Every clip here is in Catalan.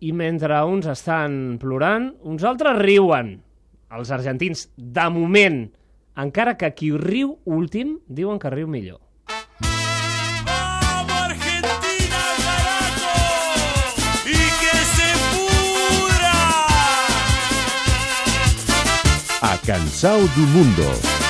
i mentre uns estan plorant, uns altres riuen. Els argentins, de moment, encara que qui riu últim, diuen que riu millor. ¡Vamos Argentina, carajo! ¡Y que se pudra! A Cansao do Mundo.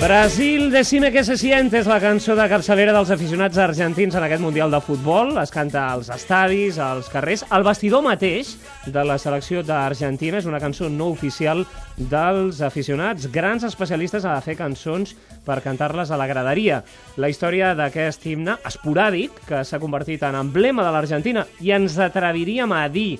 Brasil, decime que se siente és la cançó de capçalera dels aficionats argentins en aquest Mundial de Futbol. Es canta als estadis, als carrers. El vestidor mateix de la selecció d'Argentina és una cançó no oficial dels aficionats, grans especialistes a fer cançons per cantar-les a la graderia. La història d'aquest himne esporàdic, que s'ha convertit en emblema de l'Argentina, i ens atreviríem a dir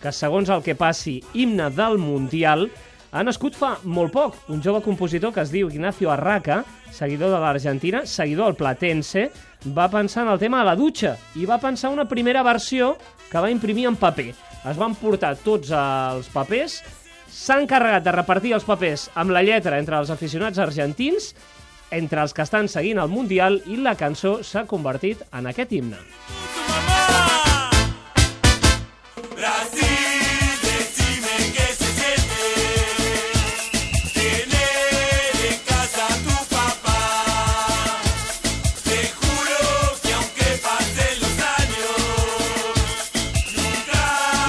que, segons el que passi, himne del Mundial, ha nascut fa molt poc. Un jove compositor que es diu Ignacio Arraca, seguidor de l'Argentina, seguidor al Platense, va pensar en el tema a la dutxa i va pensar una primera versió que va imprimir en paper. Es van portar tots els papers, s'ha encarregat de repartir els papers amb la lletra entre els aficionats argentins, entre els que estan seguint el Mundial, i la cançó s'ha convertit en aquest himne. Brasil,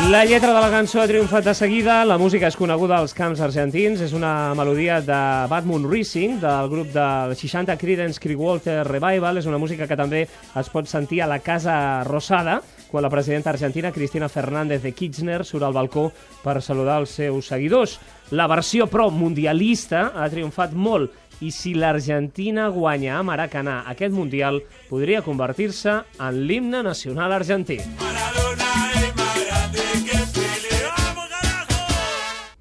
La lletra de la cançó ha triomfat de seguida, la música és coneguda als camps argentins, és una melodia de Bad Moon Rising, del grup del 60 Creedence Clearwater Revival, és una música que també es pot sentir a la Casa Rosada, quan la presidenta argentina Cristina Fernández de Kirchner surt al balcó per saludar els seus seguidors. La versió, però, mundialista ha triomfat molt i si l'Argentina guanya a Maracanà aquest Mundial, podria convertir-se en l'himne nacional argentí.